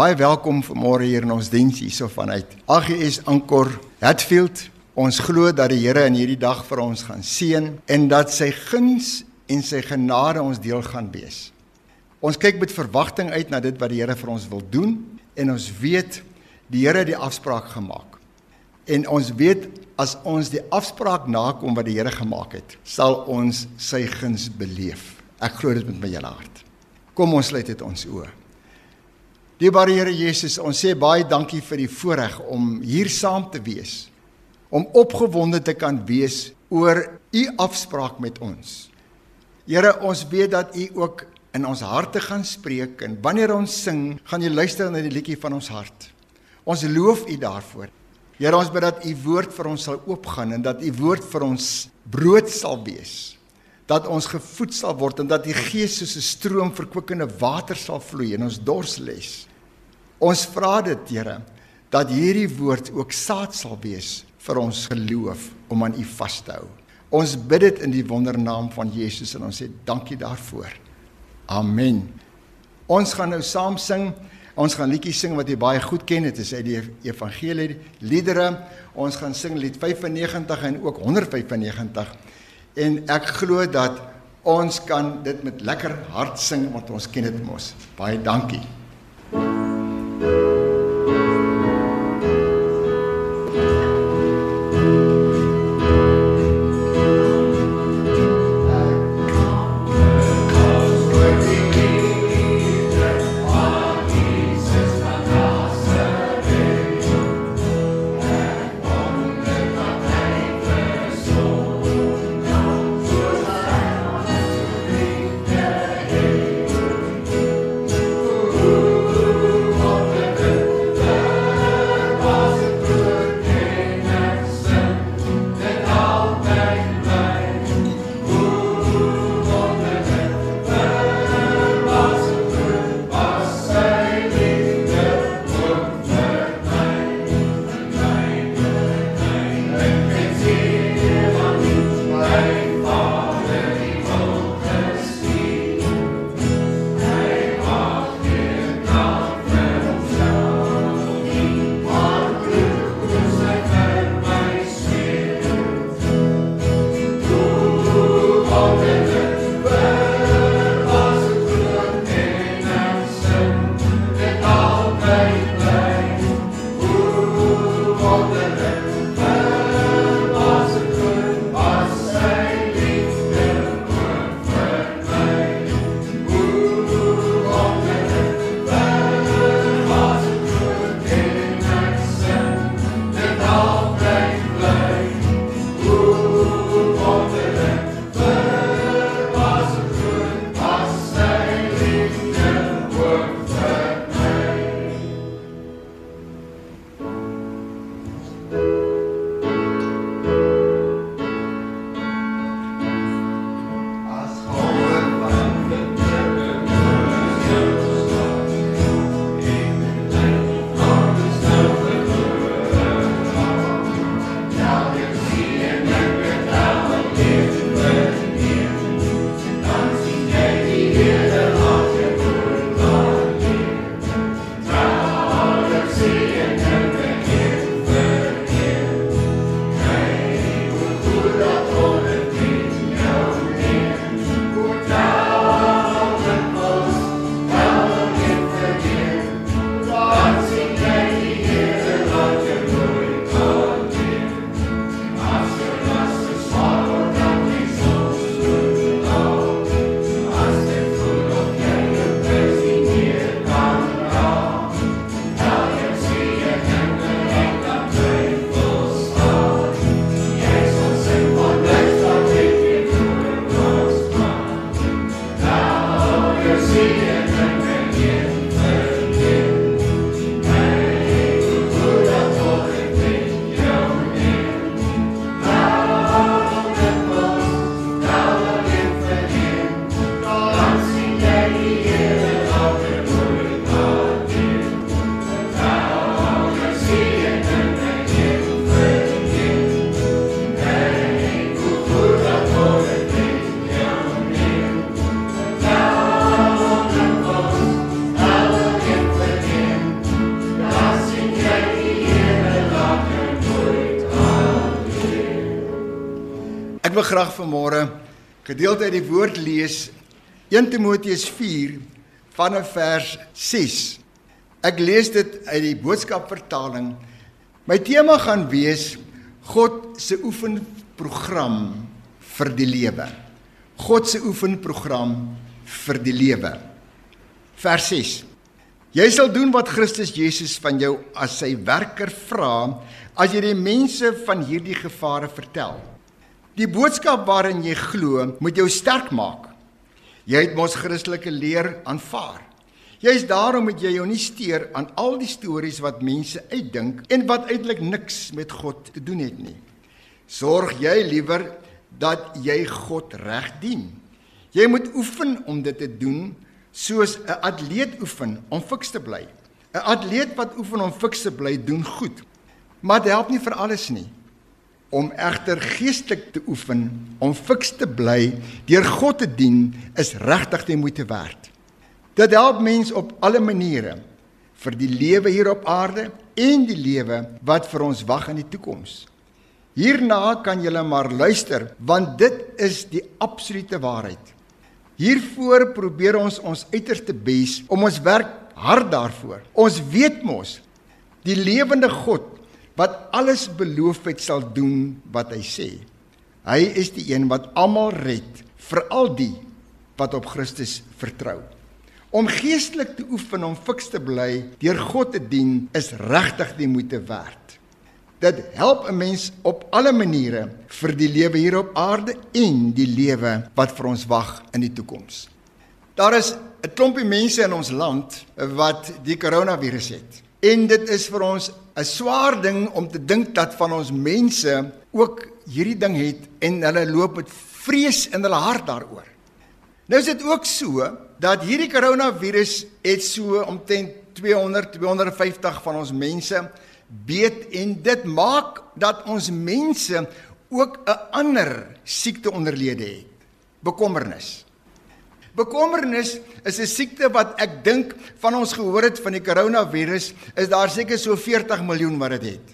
Baie welkom vanmôre hier in ons diens hierso vanuit AGS Ankor Hatfield. Ons glo dat die Here in hierdie dag vir ons gaan seën en dat sy guns en sy genade ons deel gaan wees. Ons kyk met verwagting uit na dit wat die Here vir ons wil doen en ons weet die Here het die afspraak gemaak. En ons weet as ons die afspraak nakom wat die Here gemaak het, sal ons sy guns beleef. Ek glo dit met my hele hart. Kom ons sluit dit ons oë. Dierbare Here Jesus, ons sê baie dankie vir die voorreg om hier saam te wees. Om opgewonde te kan wees oor u afspraak met ons. Here, ons weet dat u ook in ons harte gaan spreek en wanneer ons sing, gaan jy luister na die liedjie van ons hart. Ons loof u daarvoor. Here, ons bid dat u woord vir ons sal oopgaan en dat u woord vir ons brood sal wees. Dat ons gevoed sal word en dat die Gees soos 'n stroom verkwikkende water sal vloei in ons dors les. Ons vra dit, Here, dat hierdie woord ook saad sal wees vir ons geloof om aan U vas te hou. Ons bid dit in die wondernaam van Jesus en ons sê dankie daarvoor. Amen. Ons gaan nou saam sing. Ons gaan liedjies sing wat jy baie goed ken. Dit is uit die evangelie liedere. Ons gaan sing lied 95 en ook 195. En ek glo dat ons kan dit met lekker hart sing want ons ken dit mos. Baie dankie. Thank you. Graag vanmôre gedeelte uit die woord lees 1 Timoteus 4 vanaf vers 6. Ek lees dit uit die boodskapvertaling. My tema gaan wees God se oefenprogram vir die lewe. God se oefenprogram vir die lewe. Vers 6. Jy sal doen wat Christus Jesus van jou as sy werker vra as jy die mense van hierdie gevare vertel. Die boodskap waarin jy glo, moet jou sterk maak. Jy het mos Christelike leer aanvaar. Jy's daarom moet jy jou nie steur aan al die stories wat mense uitdink en wat eintlik niks met God te doen het nie. Sorg jy liewer dat jy God reg dien. Jy moet oefen om dit te doen soos 'n atleet oefen om fiks te bly. 'n Atleet wat oefen om fiks te bly, doen goed. Maar dit help nie vir alles nie om egter geestelik te oefen om fiks te bly deur God te dien is regtig die moeite werd. Dit help mens op alle maniere vir die lewe hier op aarde en die lewe wat vir ons wag in die toekoms. Hierna kan jy maar luister want dit is die absolute waarheid. Hiervoor probeer ons ons uiterste bes om ons werk hard daarvoor. Ons weet mos die lewende God wat alles beloof het sal doen wat hy sê. Hy is die een wat almal red, veral die wat op Christus vertrou. Om geestelik te oefen om fiks te bly, deur God te dien, is regtig die moeite werd. Dit help 'n mens op alle maniere vir die lewe hier op aarde en die lewe wat vir ons wag in die toekoms. Daar is 'n klompie mense in ons land wat die koronavirus het. En dit is vir ons 'n swaar ding om te dink dat van ons mense ook hierdie ding het en hulle loop met vrees in hulle hart daaroor. Nou is dit ook so dat hierdie koronavirus het so omtrent 200 250 van ons mense beet en dit maak dat ons mense ook 'n ander siekte onderlede het. Bekommernis. Bekommernis is 'n siekte wat ek dink van ons gehoor het van die koronavirus, is daar seker so 40 miljoen wat dit het.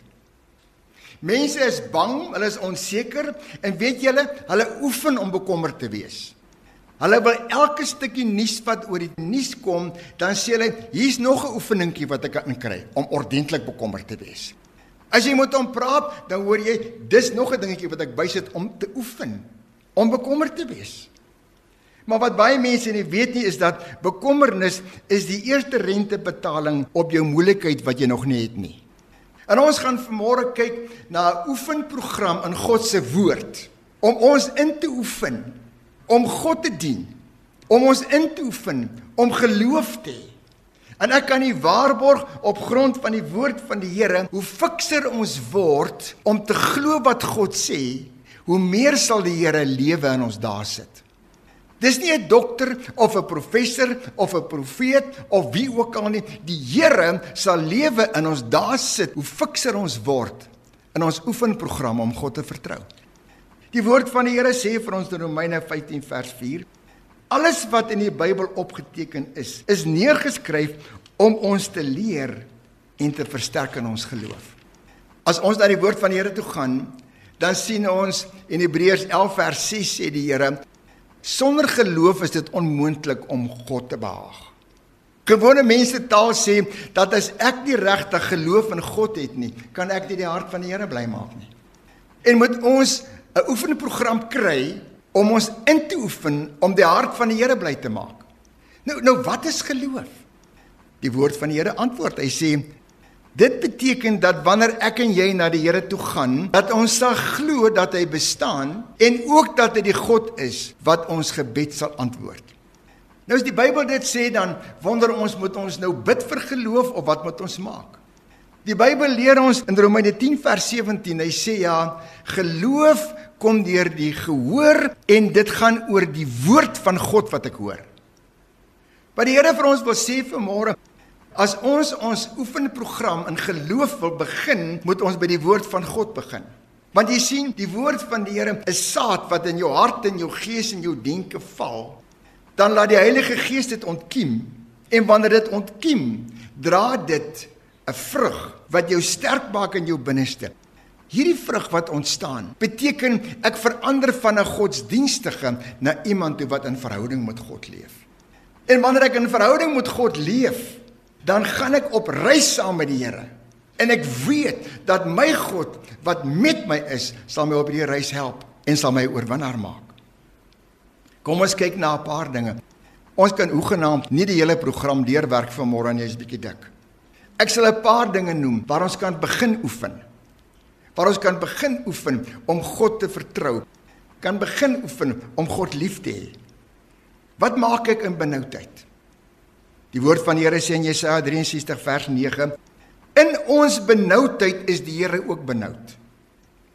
Mense is bang, hulle is onseker en weet julle, hulle oefen om bekommerd te wees. Hulle wil elke stukkie nuus wat oor die nuus kom, dan sê hulle, hier's nog 'n oefeningkie wat ek kan kry om ordentlik bekommerd te wees. As jy moet hom praat, dan hoor jy, dis nog 'n dingetjie wat ek bysit om te oefen om bekommerd te wees. Maar wat baie mense nie weet nie is dat bekommernis is die eerste rentebetaling op jou moeilikheid wat jy nog nie het nie. En ons gaan vanmôre kyk na 'n oefenprogram in God se woord om ons in te oefen om God te dien, om ons in te oefen om geloof te hê. En ek kan nie waarborg op grond van die woord van die Here hoe fikser ons word om te glo wat God sê, hoe meer sal die Here lewe in ons daar sit. Dis nie 'n dokter of 'n professor of 'n profeet of wie ook al nie. Die Here sal lewe in ons daar sit hoe fikser ons word in ons oefenprogram om God te vertrou. Die woord van die Here sê vir ons in Romeine 15 vers 4: Alles wat in die Bybel opgeteken is, is neergeskryf om ons te leer en te versterk in ons geloof. As ons na die woord van die Here toe gaan, dan sien ons in Hebreërs 11 vers 6 sê die Here Sonder geloof is dit onmoontlik om God te behaag. Gewone mense taal sê dat as ek nie regtig geloof in God het nie, kan ek nie die hart van die Here bly maak nie. En moet ons 'n oefenprogram kry om ons in te oefen om die hart van die Here bly te maak. Nou nou wat is geloof? Die woord van die Here antwoord. Hy sê Dit beteken dat wanneer ek en jy na die Here toe gaan, dat ons sal glo dat hy bestaan en ook dat hy die God is wat ons gebed sal antwoord. Nou as die Bybel dit sê dan wonder ons moet ons nou bid vir geloof of wat moet ons maak? Die Bybel leer ons in Romeine 10 vers 17, hy sê ja, geloof kom deur die gehoor en dit gaan oor die woord van God wat ek hoor. Wat die Here vir ons wil sê vanmôre As ons ons oefenprogram in geloof wil begin, moet ons by die woord van God begin. Want jy sien, die woord van die Here is saad wat in jou hart en jou gees en jou denke val. Dan laat die Heilige Gees dit ontkiem en wanneer dit ontkiem, dra dit 'n vrug wat jou sterk maak in jou binneste. Hierdie vrug wat ontstaan, beteken ek verander van 'n godsdienstige na iemand wat in verhouding met God leef. En wanneer ek in verhouding met God leef, dan gaan ek op reis saam met die Here. En ek weet dat my God wat met my is, sal my op hierdie reis help en sal my oorwinnaar maak. Kom ons kyk na 'n paar dinge. Ons kan hoegenaamd nie die hele program deurwerk vanmôre en jy's bietjie dik. Ek sal 'n paar dinge noem waar ons kan begin oefen waar ons kan begin oefen om God te vertrou. Kan begin oefen om God lief te hê. Wat maak ek in benoudheid? Die woord van die Here sê in Jesaja 63 vers 9: In ons benoudheid is die Here ook benoud.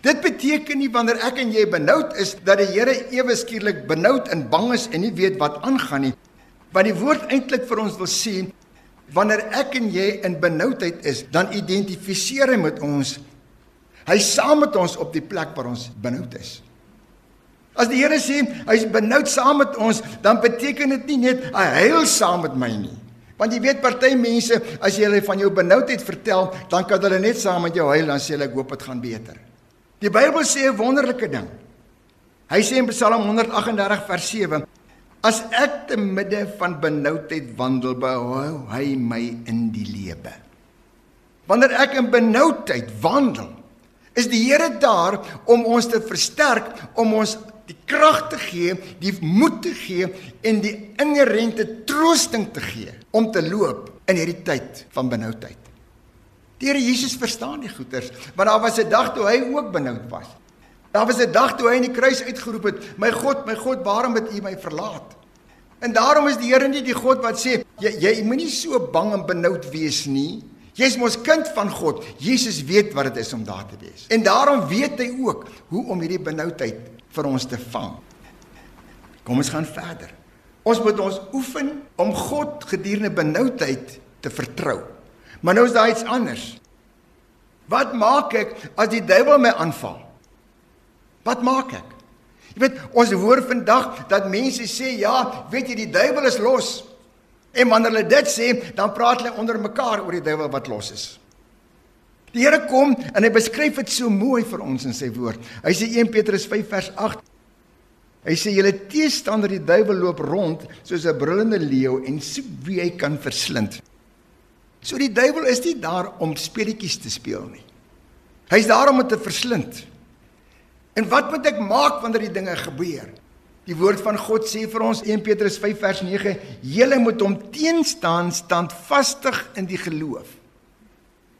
Dit beteken nie wanneer ek en jy benoud is dat die Here ewe skielik benoud en bang is en nie weet wat aangaan nie. Want die woord eintlik vir ons wil sê wanneer ek en jy in benoudheid is, dan identifiseer hy met ons Hy's saam met ons op die plek waar ons benoud is. As die Here sê hy's benoud saam met ons, dan beteken dit nie net hy huil saam met my nie. Want jy weet party mense as jy hulle van jou benoudheid vertel, dan kan hulle net saam met jou huil en sê hulle ek hoop dit gaan beter. Die Bybel sê 'n wonderlike ding. Hy sê in Psalm 138 vers 7: As ek te midde van benoudheid wandel, behou hy my in die lewe. Wanneer ek in benoudheid wandel, is die Here daar om ons te versterk, om ons die krag te gee, die moed te gee en die inherente troosting te gee om te loop in hierdie tyd van benoudheid. Die Here Jesus verstaan die goeters, want daar was 'n dag toe hy ook benoud was. Daar was 'n dag toe hy in die kruis uitgeroep het: "My God, my God, waarom het U my verlaat?" En daarom is die Here nie die God wat sê jy jy moenie so bang en benoud wees nie. Jy's mos kind van God. Jesus weet wat dit is om daar te wees. En daarom weet hy ook hoe om hierdie benoudheid vir ons te vang. Kom ons gaan verder. Ons moet ons oefen om God gedurende benoudheid te vertrou. Maar nou is daar iets anders. Wat maak ek as die duiwel my aanval? Wat maak ek? Jy weet, ons hoor vandag dat mense sê ja, weet jy die duiwel is los. En wanneer hulle dit sê, dan praat hulle onder mekaar oor die duiwel wat los is. Die Here kom en hy beskryf dit so mooi vir ons in sy woord. Hy sê 1 Petrus 5 vers 8. Hy sê julle teestander die duiwel loop rond soos 'n brullende leeu en soek wie hy kan verslind. So die duiwel is nie daar om speletjies te speel nie. Hy's daar om te verslind. En wat moet ek maak wanneer die dinge gebeur? Die woord van God sê vir ons 1 Petrus 5 vers 9: "Julle moet hom teenstaan standvastig in die geloof."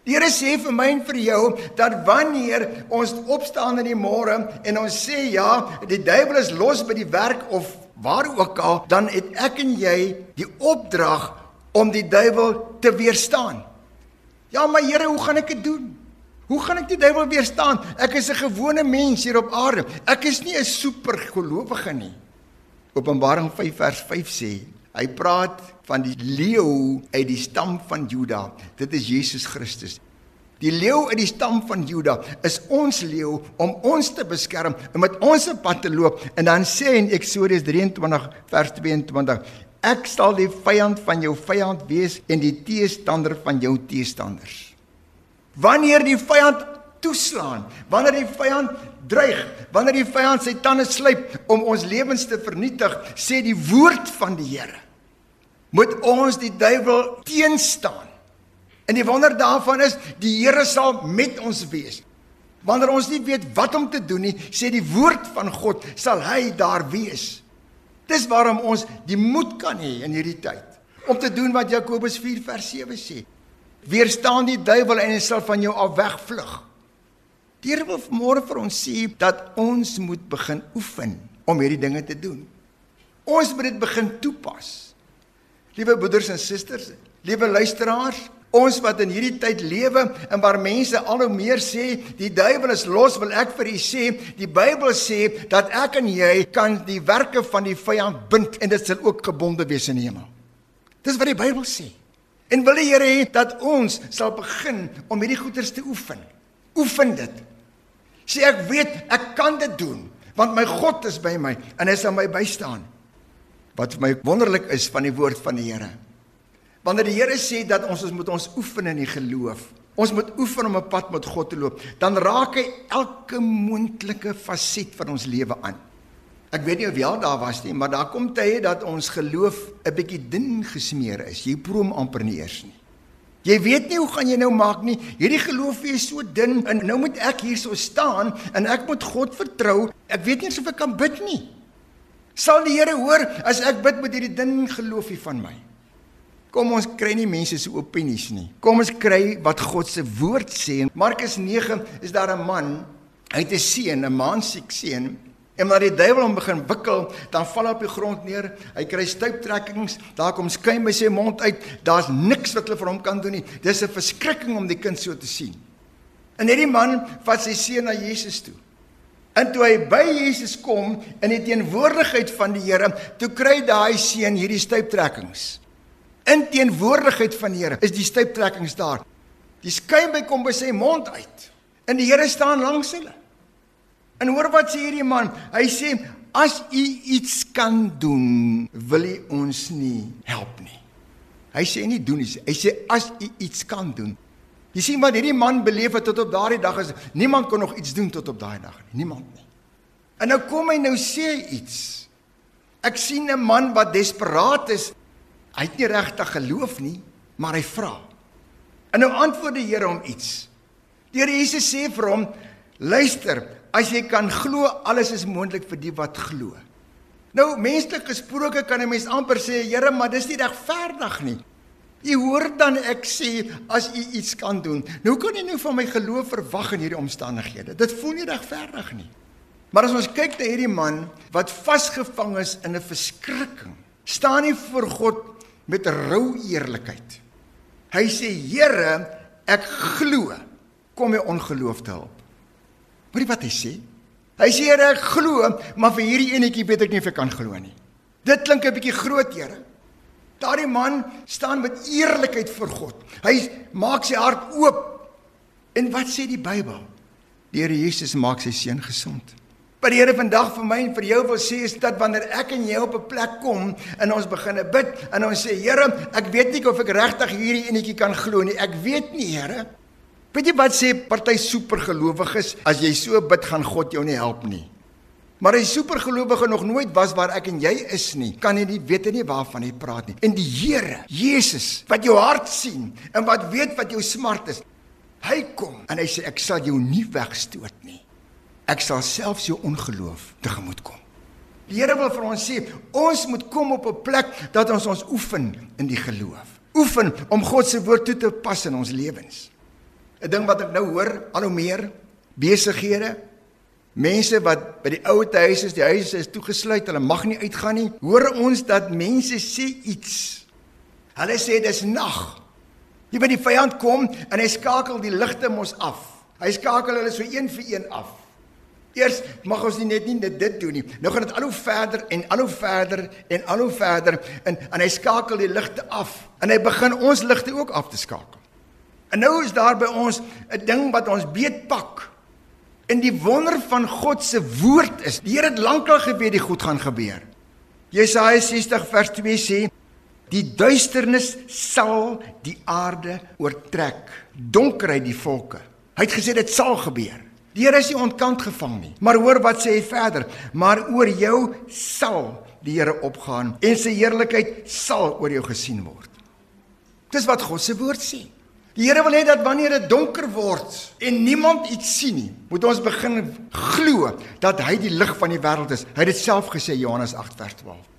Die Here sê vir my en vir jou dat wanneer ons opstaan in die môre en ons sê ja, die duiwel is los by die werk of waar ook al, dan het ek en jy die opdrag om die duiwel te weerstaan. Ja, maar Here, hoe gaan ek dit doen? Hoe gaan ek die duiwel weerstaan? Ek is 'n gewone mens hier op aarde. Ek is nie 'n supergelowige nie. Openbaring 5 vers 5 sê, hy praat van die leeu uit die stam van Juda. Dit is Jesus Christus. Die leeu uit die stam van Juda is ons leeu om ons te beskerm en met ons op pad te loop. En dan sê in Eksodus 23 vers 22, ek sal die vyand van jou vyand wees en die teestander van jou teestanders. Wanneer die vyand toeslaan, wanneer die vyand dreig, wanneer die vyand sy tande slyp om ons lewens te vernietig, sê die woord van die Here, moet ons die duiwel teenstaan. En die wonder daarvan is, die Here sal met ons wees. Wanneer ons nie weet wat om te doen nie, sê die woord van God, sal hy daar wees. Dis waarom ons die moed kan hê in hierdie tyd om te doen wat Jakobus 4 vers 7 sê. Weerstaan die duiwel en hy sal van jou af wegvlug. Die Here wil môre vir ons sê dat ons moet begin oefen om hierdie dinge te doen. Ons moet dit begin toepas. Liewe broeders en susters, liewe luisteraars, ons wat in hierdie tyd lewe en waar mense al hoe meer sê die duiwel is los, wil ek vir u sê, die Bybel sê dat ek en jy kan die werke van die vyand bind en dit sal ook gebonde wees in die hemel. Dis wat die Bybel sê. En wil die Here hê dat ons sal begin om hierdie goeders te oefen. Oefen dit. Sê ek weet ek kan dit doen want my God is by my en hy sal my bystaan. Wat vir my wonderlik is van die woord van die Here. Wanneer die Here sê dat ons ons moet ons oefen in die geloof, ons moet oefen om 'n pad met God te loop, dan raak hy elke moontlike faset van ons lewe aan. Ek weet nie of jy al daar was nie, maar daar kom tye dat ons geloof 'n bietjie dun gesmeer is. Jy proe hom amper nie eers nie. Jy weet nie hoe gaan jy nou maak nie. Hierdie geloof is so dun en nou moet ek hier so staan en ek moet God vertrou. Ek weet nie of ek kan bid nie. Sal die Here hoor as ek bid met hierdie dun geloofie van my? Kom ons kry nie mense se opinies nie. Kom ons kry wat God se woord sê. Markus 9 is daar 'n man, hy het 'n seun, 'n maansiek seun. En maar die duiwel hom begin wikkel, dan val hy op die grond neer. Hy kry stuiptrekkings, daar kom skuim by sy mond uit. Daar's niks wat hulle vir hom kan doen nie. Dis 'n verskrikking om die kind so te sien. En hierdie man vat sy seun na Jesus toe. En toe hy by Jesus kom in die teenwoordigheid van die Here, toe kry daai seun hierdie stuiptrekkings. In teenwoordigheid van die Here is die stuiptrekkings daar. Die skuim by kom by sy mond uit. En die Here staan langs hulle. En hoor wat sê hierdie man? Hy sê as u iets kan doen, wil u ons nie help nie. Hy sê nie doen nie. Hy sê as u iets kan doen. Jy sien wat hierdie man beleef het tot op daardie dag is niemand kon nog iets doen tot op daai dag nie. Niemand nie. En nou kom hy nou sê iets. Ek sien 'n man wat desperaat is Hy het nie regtig geloof nie, maar hy vra. En nou antwoord die Here hom iets. Die Here Jesus sê vir hom: "Luister, as jy kan glo, alles is moontlik vir die wat glo." Nou menslik gesproke kan 'n mens amper sê, Here, maar dis nie regverdig nie. Jy hoor dan ek sê as u iets kan doen. Nou kan jy nou van my geloof verwag in hierdie omstandighede. Dit voel nie regverdig nie. Maar as ons kyk na hierdie man wat vasgevang is in 'n verskrikking, staan nie voor God met rou eerlikheid. Hy sê: "Here, ek glo. Kom my ongeloof te help." Hoorie wat hy sê? Hy sê: "Here, ek glo, maar vir hierdie enetjie weet ek nie of ek kan glo nie." Dit klink 'n bietjie groot, Here. Daardie man staan met eerlikheid voor God. Hy maak sy hart oop. En wat sê die Bybel? Die Here Jesus maak sy seun gesond. Wat die Here vandag vir my en vir jou wil sê is dat wanneer ek en jy op 'n plek kom en ons begin bid en ons sê Here, ek weet nie of ek regtig hierdie enetjie kan glo nie. Ek weet nie, Here. Weet jy wat sê party supergelowiges? As jy so bid, gaan God jou nie help nie. Maar jy supergelowige nog nooit was waar ek en jy is nie, kan jy nie weet nie waarvan jy praat nie. En die Here, Jesus, wat jou hart sien en wat weet wat jou smart is, hy kom en hy sê ek sal jou nie wegstoot nie ek sal selfs jou ongeloof tegemoet kom. Die Here wil vir ons sê, ons moet kom op 'n plek dat ons ons oefen in die geloof. Oefen om God se woord toe te pas in ons lewens. 'n Ding wat ek nou hoor, al hoe meer besighede, mense wat by die ou huise is, die huise is toegesluit, hulle mag nie uitgaan nie. Hoor ons dat mense sê iets. Hulle sê dis nag. Jy weet die vyand kom en hy skakel die ligte mos af. Hy skakel hulle so een vir een af. Eers mag ons nie net nie dit doen nie. Nou gaan dit al hoe verder en al hoe verder en al hoe verder en en hy skakel die ligte af en hy begin ons ligte ook af te skakel. En nou is daar by ons 'n ding wat ons beetpak. En die wonder van God se woord is, die Here het lankal geweet die goed gaan gebeur. Jesaja 60 vers 2 sê die duisternis sal die aarde oortrek, donkerheid die volke. Hy het gesê dit sal gebeur. Die Here is nie ontkant gevang nie. Maar hoor wat sê hy verder? Maar oor jou sal die Here opgaan en sy heerlikheid sal oor jou gesien word. Dis wat God se woord sê. Die Here wil hê dat wanneer dit donker word en niemand iets sien nie, moet ons begin glo dat hy die lig van die wêreld is. Hy het dit self gesê Johannes 8 vers 12.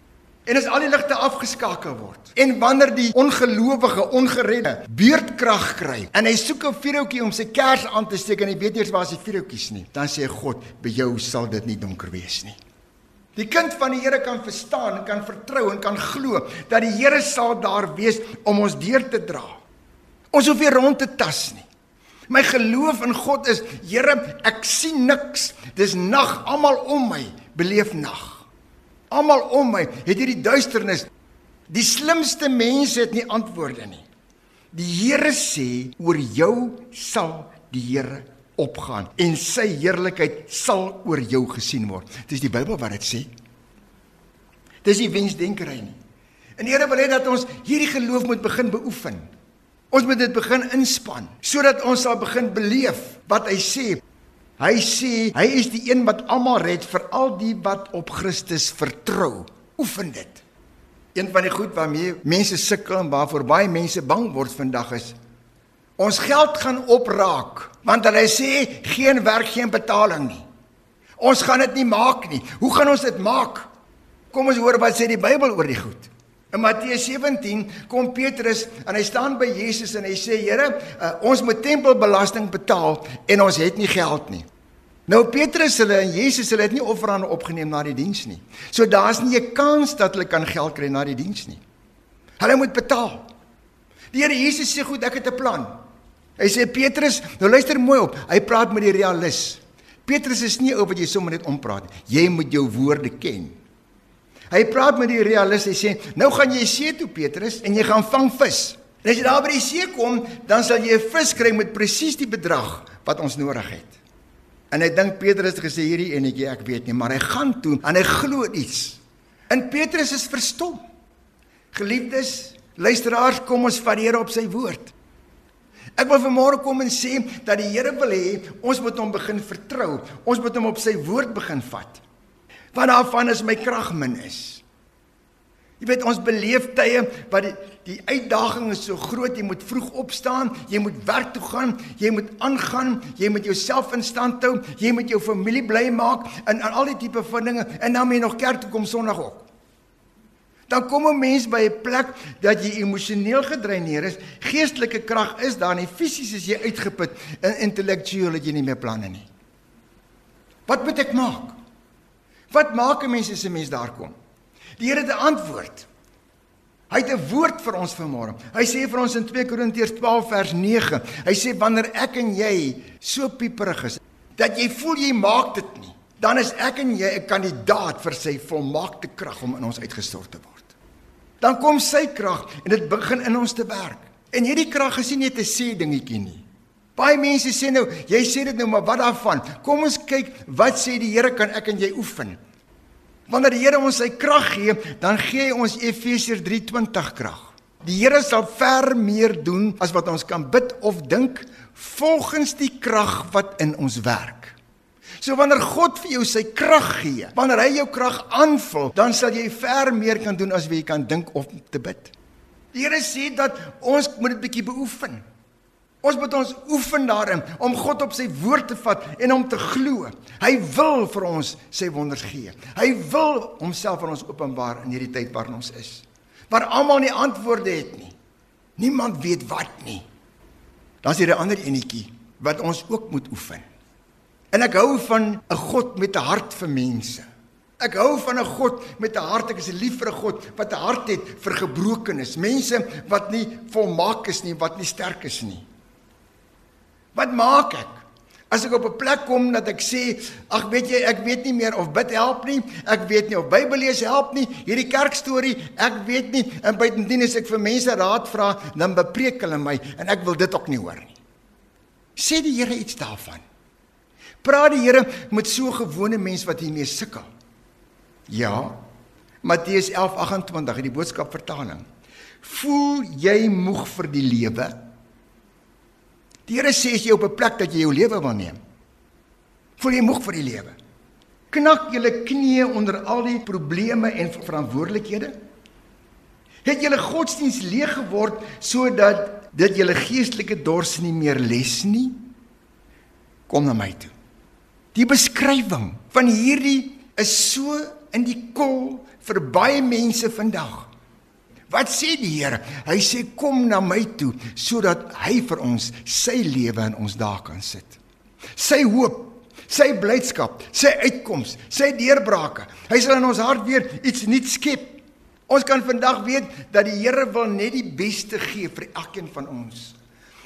En as al die ligte afgeskakel word en wanneer die ongelowige ongeredde beurtkrag kry en hy soek 'n vuurhoutjie om sy kers aan te steek en hy weet eers waar sy vuurhoutjies nie, dan sê God, by jou sal dit nie donker wees nie. Die kind van die Here kan verstaan en kan vertrou en kan glo dat die Here sal daar wees om ons deur te dra. Ons hoef nie rond te tas nie. My geloof in God is, Here, ek sien niks. Dis nag, almal om my beleef nag. Almal om my het hierdie duisternis. Die slimste mense het nie antwoorde nie. Die Here sê oor jou sal die Here opgaan en sy heerlikheid sal oor jou gesien word. Dis die Bybel wat dit sê. Dis nie wensdenkery nie. En die Here wil hê dat ons hierdie geloof moet begin beoefen. Ons moet dit begin inspann sodat ons sal begin beleef wat hy sê. Hy sê hy is die een wat almal red vir al die wat op Christus vertrou. Oefen dit. Een van die goed waarmee mense sukkel en waarvoor baie mense bang word vandag is ons geld gaan opraak want hulle sê geen werk geen betaling nie. Ons gaan dit nie maak nie. Hoe gaan ons dit maak? Kom ons hoor wat sê die Bybel oor die goed. In Matteus 17 kom Petrus en hy staan by Jesus en hy sê: "Here, uh, ons moet tempelbelasting betaal en ons het nie geld nie." Nou Petrus hulle en Jesus hulle het nie offerande opgeneem na die diens nie. So daar's nie 'n kans dat hulle kan geld kry na die diens nie. Hulle moet betaal. Die Here Jesus sê: "Goed, ek het 'n plan." Hy sê Petrus, nou luister mooi op. Hy praat met die realis. Petrus is nie ou wat jy sommer net ompraat nie. Jy moet jou woorde ken. Hy praat met die realis. Hy sê, "Nou gaan jy see toe, Petrus, en jy gaan vang vis. En as jy daar by die see kom, dan sal jy 'n vis kry met presies die bedrag wat ons nodig het." En hy dink Petrus het gesê hierdie enetjie, ek weet nie, maar hy gaan toe en hy glo iets. En Petrus is verstom. Geliefdes, luisteraars, kom ons vat die Here op sy woord. Ek wil vanmôre kom en sê dat die Here wil hê ons moet hom begin vertrou. Ons moet hom op sy woord begin vat want daarvan is my krag min is. Jy weet ons beleef tye wat die, die uitdaging is so groot, jy moet vroeg opstaan, jy moet werk toe gaan, jy moet aangaan, jy moet jouself in stand hou, jy moet jou familie bly maak en, en al die tipe van dinge en dan moet jy nog kerk toe kom Sondag ook. Dan kom 'n mens by 'n plek dat jy emosioneel gedreineer is, geestelike krag is daar nie, fisies is jy uitgeput en intellektueel het jy nie meer planne nie. Wat moet ek maak? Wat maak 'n mens as 'n mens daar kom? Die Here het 'n antwoord. Hy het 'n woord vir ons vanmôre. Hy sê vir ons in 2 Korintiërs 12 vers 9. Hy sê wanneer ek en jy so pieperig is dat jy voel jy maak dit nie, dan is ek en jy 'n kandidaat vir sy volmaakte krag om in ons uitgestort te word. Dan kom sy krag en dit begin in ons te werk. En hierdie krag is nie net 'n sê dingetjie nie. Baie mense sê nou, jy sê dit nou, maar wat daarvan? Kom ons kyk wat sê die Here kan ek en jy oefen. Wanneer die Here ons sy krag gee, dan gee hy ons Efesiërs 3:20 krag. Die Here sal ver meer doen as wat ons kan bid of dink volgens die krag wat in ons werk. So wanneer God vir jou sy krag gee, wanneer hy jou krag aanvul, dan sal jy ver meer kan doen as wat jy kan dink of te bid. Die Here sê dat ons moet dit bietjie beoefen. Ons moet ons oefen daarin om God op sy woord te vat en om te glo. Hy wil vir ons sy wonders gee. Hy wil homself aan ons openbaar in hierdie tyd waarin ons is. Waar almal nie antwoorde het nie. Niemand weet wat nie. Daar's hier 'n ander enetjie wat ons ook moet oefen. En ek hou van 'n God met 'n hart vir mense. Ek hou van 'n God met 'n hart. Ek is lief vir 'n God wat 'n hart het vir gebrokenes, mense wat nie volmaak is nie, wat nie sterk is nie. Wat maak ek? As ek op 'n plek kom dat ek sê, ag weet jy, ek weet nie meer of bid help nie, ek weet nie of Bybel lees help nie, hierdie kerkstorie, ek weet nie en buitendien as ek vir mense raad vra, dan bepreek hulle my en ek wil dit ook nie hoor nie. Sê die Here iets daarvan? Praat die Here met so gewone mense wat hiermee sukkel? Ja. Matteus 11:28 in die boodskap vertaling. Voel jy moeg vir die lewe? Die Here sê as jy op 'n plek dat jy jou lewe wil neem. Voel jy moeg vir die lewe? Knak julle knieë onder al die probleme en verantwoordelikhede? Het julle godsdiens leeg geword sodat dit julle geestelike dors nie meer les nie? Kom na my toe. Die beskrywing van hierdie is so in die kol vir baie mense vandag. Wat sê die Here? Hy sê kom na my toe sodat hy vir ons sy lewe in ons dae kan sit. Sy hoop, sy blydskap, sy uitkoms, sy deurbrake. Hy sal in ons hart weer iets nuuts skep. Ons kan vandag weet dat die Here wil net die beste gee vir elkeen van ons.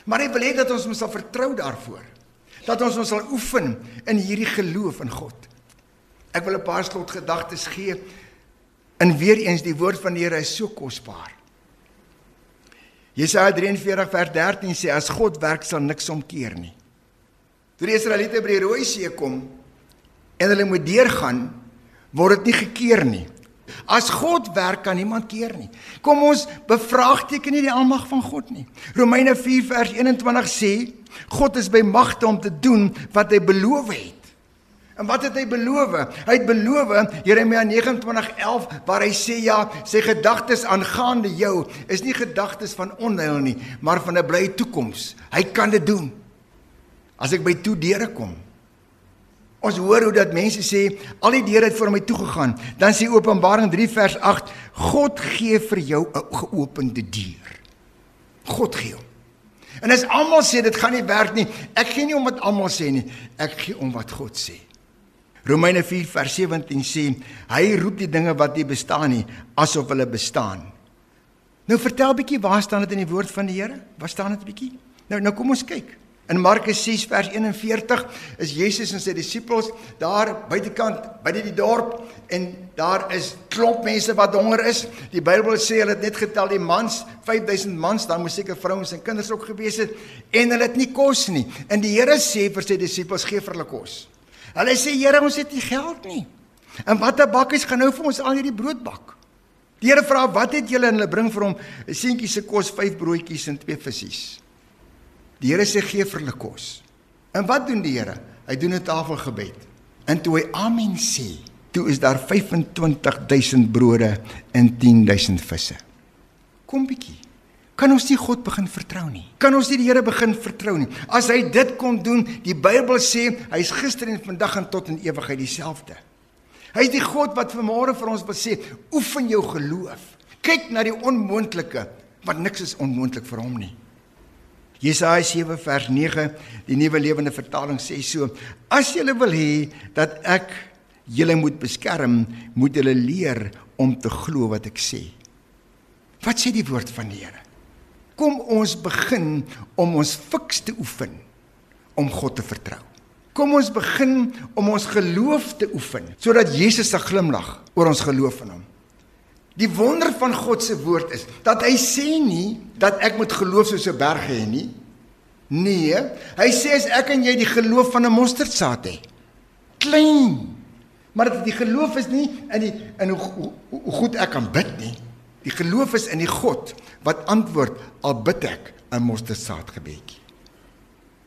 Maar hy wil hê dat ons moet sal vertrou daarvoor. Dat ons ons sal oefen in hierdie geloof in God. Ek wil 'n paar slotgedagtes gee En weer eens die woord van die Here is so kosbaar. Jesaja 43 vers 13 sê as God werk sal niks omkeer nie. Toe die Israeliete by die Rooi See kom en hulle moet deurgaan, word dit nie gekeer nie. As God werk kan niemand keer nie. Kom ons bevraagteken nie die almag van God nie. Romeine 4 vers 21 sê God is by magte om te doen wat hy beloof het. En wat het hy beloof? Hy het beloof Jeremia 29:11 waar hy sê ja, sy gedagtes aangaande jou is nie gedagtes van onheil nie, maar van 'n blye toekoms. Hy kan dit doen. As ek by toe deure kom. Ons hoor hoe dat mense sê al die deure het vir my toe gegaan. Dan sê Openbaring 3 vers 8, God gee vir jou 'n geopende deur. God gee hom. En as almal sê dit gaan nie werk nie, ek gee nie om wat almal sê nie, ek gee om wat God sê. Romeine 4 vers 17 sê hy roep die dinge wat nie bestaan nie asof hulle bestaan. Nou vertel bietjie waar staan dit in die woord van die Here? Waar staan dit bietjie? Nou nou kom ons kyk. In Markus 6 vers 41 is Jesus en sy disippels daar buitekant by die dorp en daar is klop mense wat honger is. Die Bybel sê hulle het net getel die mans, 5000 mans, dan moes seker vrouens en kinders ook gewees het en hulle het nie kos nie. En die Here sê vir sy disippels gee vir hulle kos. Hulle sê Here, ons het nie geld nie. En watter bakkies gaan nou vir ons al hierdie brood bak? Die Here vra, "Wat het julle?" en hulle bring vir hom 'n seentjie se kos, 5 broodjies en 2 visse. Die Here sê gee vir hulle kos. En wat doen die Here? Hy doen 'n tafelgebed. En toe hy amen sê, toe is daar 25000 brode en 10000 visse. Kom bietjie. Kan ons nie God begin vertrou nie? Kan ons nie die Here begin vertrou nie? As hy dit kon doen, die Bybel sê hy's gister en vandag en tot in ewigheid dieselfde. Hy is die God wat vanmôre vir ons wil sê, oefen jou geloof. Kyk na die onmoontlike, want niks is onmoontlik vir hom nie. Jesaja 7 vers 9, die nuwe lewende vertaling sê so: As jy wil hê dat ek julle moet beskerm, moet julle leer om te glo wat ek sê. Wat sê die woord van die Here? Kom ons begin om ons fiks te oefen om God te vertrou. Kom ons begin om ons geloof te oefen sodat Jesus se glimlag oor ons geloof in hom. Die wonder van God se woord is dat hy sê nie dat ek moet geloof soos 'n berg hê nie. Nee, hy sê as ek en jy die geloof van 'n mosterdsaad het. Klein. Maar die geloof is nie in die in hoe, hoe, hoe goed ek kan bid nie. Die geloof is in die God wat antwoord al bid ek 'n mosterdsaad gebedjie.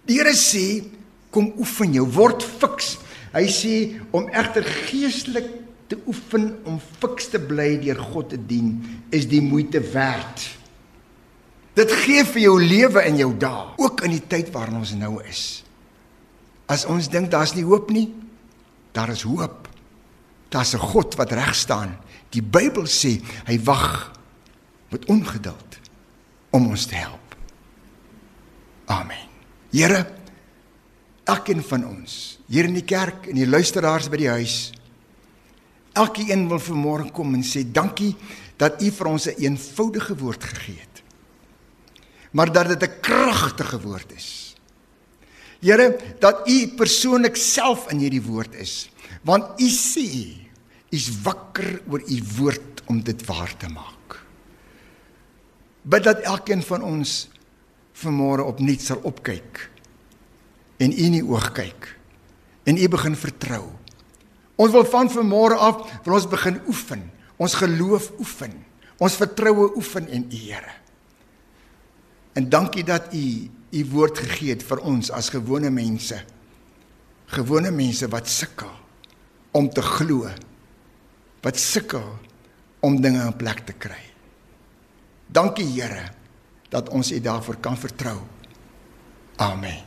Die Here sê kom oefen jou word fiks. Hy sê om egter geestelik te oefen om fiks te bly deur God te dien is die moeite werd. Dit gee vir jou lewe in jou dae, ook in die tyd waarin ons nou is. As ons dink daar's nie hoop nie, daar is hoop. Daar's 'n God wat reg staan Die Bybel sê hy wag met ongeduld om ons te help. Amen. Here, elkeen van ons, hier in die kerk en die luisteraars by die huis, elkeen wil vanmôre kom en sê dankie dat U vir ons 'n een eenvoudige woord gegee het. Maar dat dit 'n kragtige woord is. Here, dat U persoonlik self in hierdie woord is, want U sê is wakker oor u woord om dit waar te maak. Bid dat elkeen van ons vanmôre opnuut sal opkyk en u in die oog kyk en u begin vertrou. Ons wil van vanmôre af wil ons begin oefen, ons geloof oefen, ons vertroue oefen in u Here. En dankie dat u u woord gegee het vir ons as gewone mense. Gewone mense wat sukkel om te glo wat sukkel om dinge in plek te kry. Dankie Here dat ons U daarvoor kan vertrou. Amen.